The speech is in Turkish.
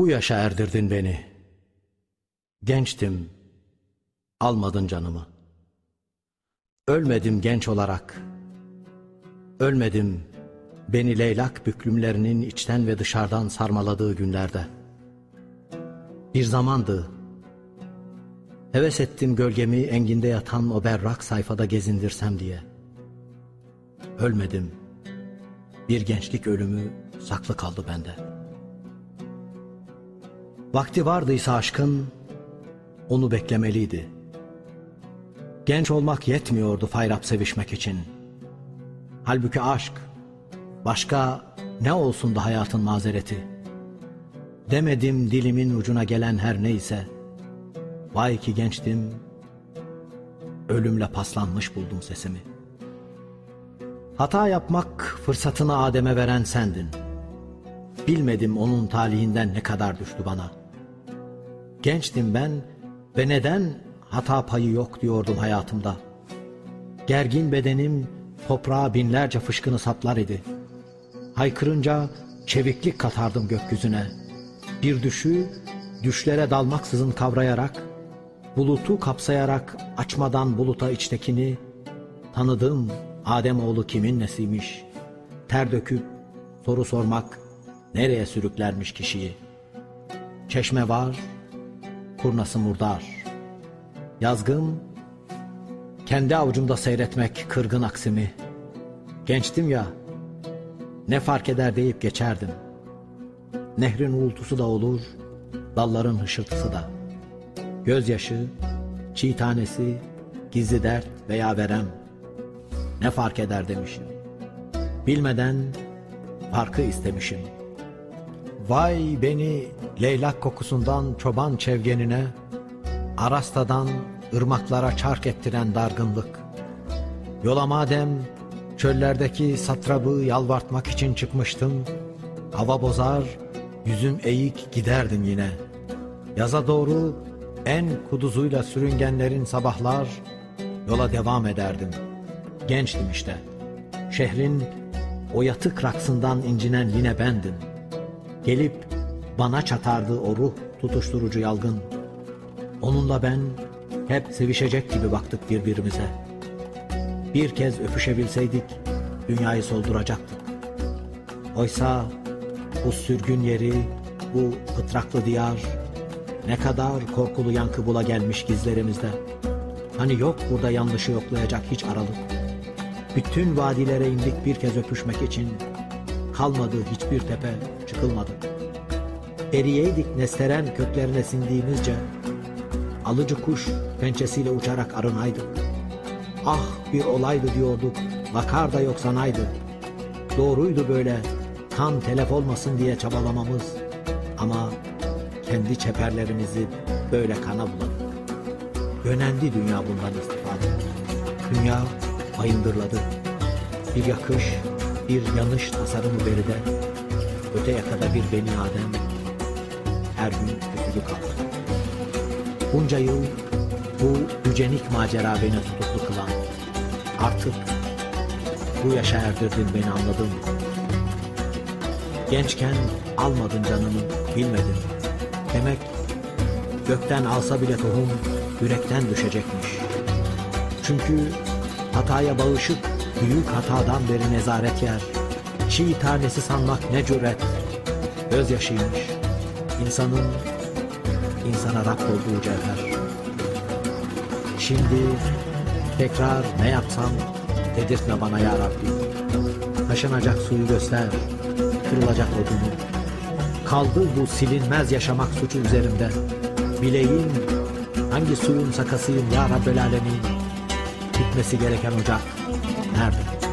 Bu yaşa erdirdin beni. Gençtim, almadın canımı. Ölmedim genç olarak. Ölmedim beni leylak büklümlerinin içten ve dışarıdan sarmaladığı günlerde. Bir zamandı. Heves ettim gölgemi enginde yatan o berrak sayfada gezindirsem diye. Ölmedim. Bir gençlik ölümü saklı kaldı bende. Vakti vardıysa aşkın onu beklemeliydi. Genç olmak yetmiyordu fayrap sevişmek için. Halbuki aşk başka ne olsun da hayatın mazereti. Demedim dilimin ucuna gelen her neyse. Vay ki gençtim, ölümle paslanmış buldum sesimi. Hata yapmak fırsatını Adem'e veren sendin. Bilmedim onun talihinden ne kadar düştü bana. Gençtim ben ve neden hata payı yok diyordum hayatımda. Gergin bedenim toprağa binlerce fışkını saplar idi. Haykırınca çeviklik katardım gökyüzüne. Bir düşü düşlere dalmaksızın kavrayarak, bulutu kapsayarak açmadan buluta içtekini, tanıdım Ademoğlu kimin nesiymiş, ter döküp soru sormak nereye sürüklermiş kişiyi. Çeşme var, kurnası murdar. Yazgın, kendi avucumda seyretmek kırgın aksimi. Gençtim ya, ne fark eder deyip geçerdim. Nehrin uğultusu da olur, dalların hışırtısı da. Gözyaşı, çiğ tanesi, gizli dert veya verem. Ne fark eder demişim. Bilmeden farkı istemişim. Vay beni leylak kokusundan çoban çevgenine, Arasta'dan ırmaklara çark ettiren dargınlık. Yola madem çöllerdeki satrabı yalvartmak için çıkmıştım, hava bozar, yüzüm eğik giderdim yine. Yaza doğru en kuduzuyla sürüngenlerin sabahlar, yola devam ederdim. Gençtim işte. Şehrin o yatık raksından incinen yine bendim. Gelip bana çatardı o ruh tutuşturucu yalgın. Onunla ben hep sevişecek gibi baktık birbirimize. Bir kez öpüşebilseydik dünyayı solduracaktık. Oysa bu sürgün yeri, bu pıtraklı diyar ne kadar korkulu yankı bula gelmiş gizlerimizde. Hani yok burada yanlışı yoklayacak hiç aralık. Bütün vadilere indik bir kez öpüşmek için. Kalmadı hiçbir tepe, çıkılmadı. Eriyeydik nesteren köklerine sindiğimizce. Alıcı kuş pençesiyle uçarak arınaydı. Ah bir olaydı diyorduk, vakar da yok sanaydı. Doğruydu böyle, kan telef olmasın diye çabalamamız. Ama kendi çeperlerimizi böyle kana buladık. Yönendi dünya bundan istifade. Dünya bayındırladı. Bir yakış, bir yanış tasarımı beride. Öte yakada bir beni Adem. Her gün kötülük aldı. Bunca yıl bu yücenik macera beni tutuklu kılan. Artık bu yaşa erdirdin beni anladın. Gençken almadın canımı bilmedin. Demek gökten alsa bile tohum yürekten düşecekmiş. Çünkü hataya bağışık büyük hatadan beri nezaret yer. Çiğ tanesi sanmak ne cüret. Gözyaşıymış. İnsanın insana rap olduğu cevher. Şimdi tekrar ne yapsam dedirtme bana ya Rabbi. Taşınacak suyu göster, kırılacak odunu. Kaldı bu silinmez yaşamak suçu üzerimde. Bileyim hangi suyun sakasıyım ya Rabbel Alemin. Bitmesi gereken ocak nerede?